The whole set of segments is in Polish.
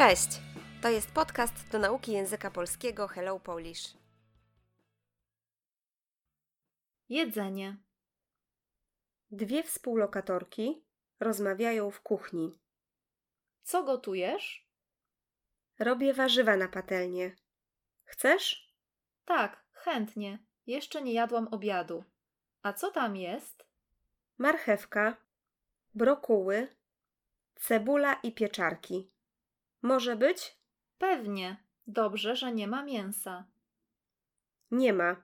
Cześć! To jest podcast do nauki języka polskiego Hello Polish. Jedzenie. Dwie współlokatorki rozmawiają w kuchni. Co gotujesz? Robię warzywa na patelnię. Chcesz? Tak, chętnie. Jeszcze nie jadłam obiadu. A co tam jest? Marchewka, brokuły, cebula i pieczarki. Może być? Pewnie. Dobrze, że nie ma mięsa. Nie ma.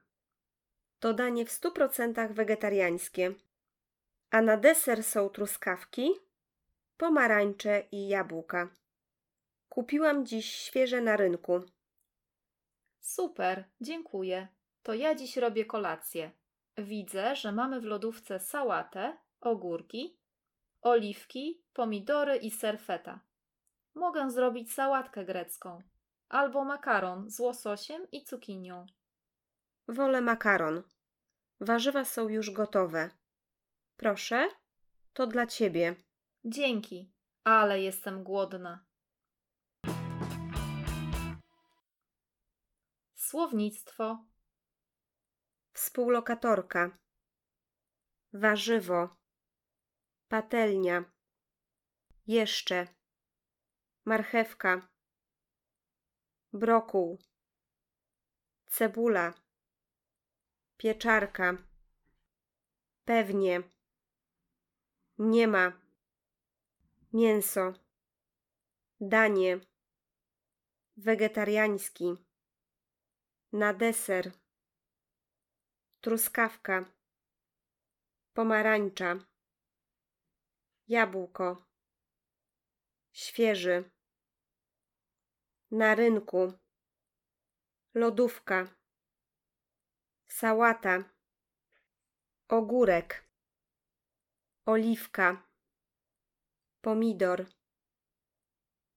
To danie w stu procentach wegetariańskie. A na deser są truskawki, pomarańcze i jabłka. Kupiłam dziś świeże na rynku. Super, dziękuję. To ja dziś robię kolację. Widzę, że mamy w lodówce sałatę, ogórki, oliwki, pomidory i ser feta. Mogę zrobić sałatkę grecką albo makaron z łososiem i cukinią. Wolę makaron. Warzywa są już gotowe. Proszę, to dla ciebie. Dzięki, ale jestem głodna. Słownictwo. Współlokatorka. Warzywo. Patelnia. Jeszcze. Marchewka. Brokuł. Cebula. Pieczarka. Pewnie. Nie ma. Mięso. Danie. Wegetariański. Na deser. Truskawka. Pomarańcza. Jabłko. Świeży. Na rynku. Lodówka. Sałata. Ogórek. Oliwka. Pomidor.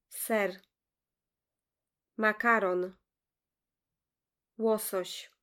Ser. Makaron. Łosoś.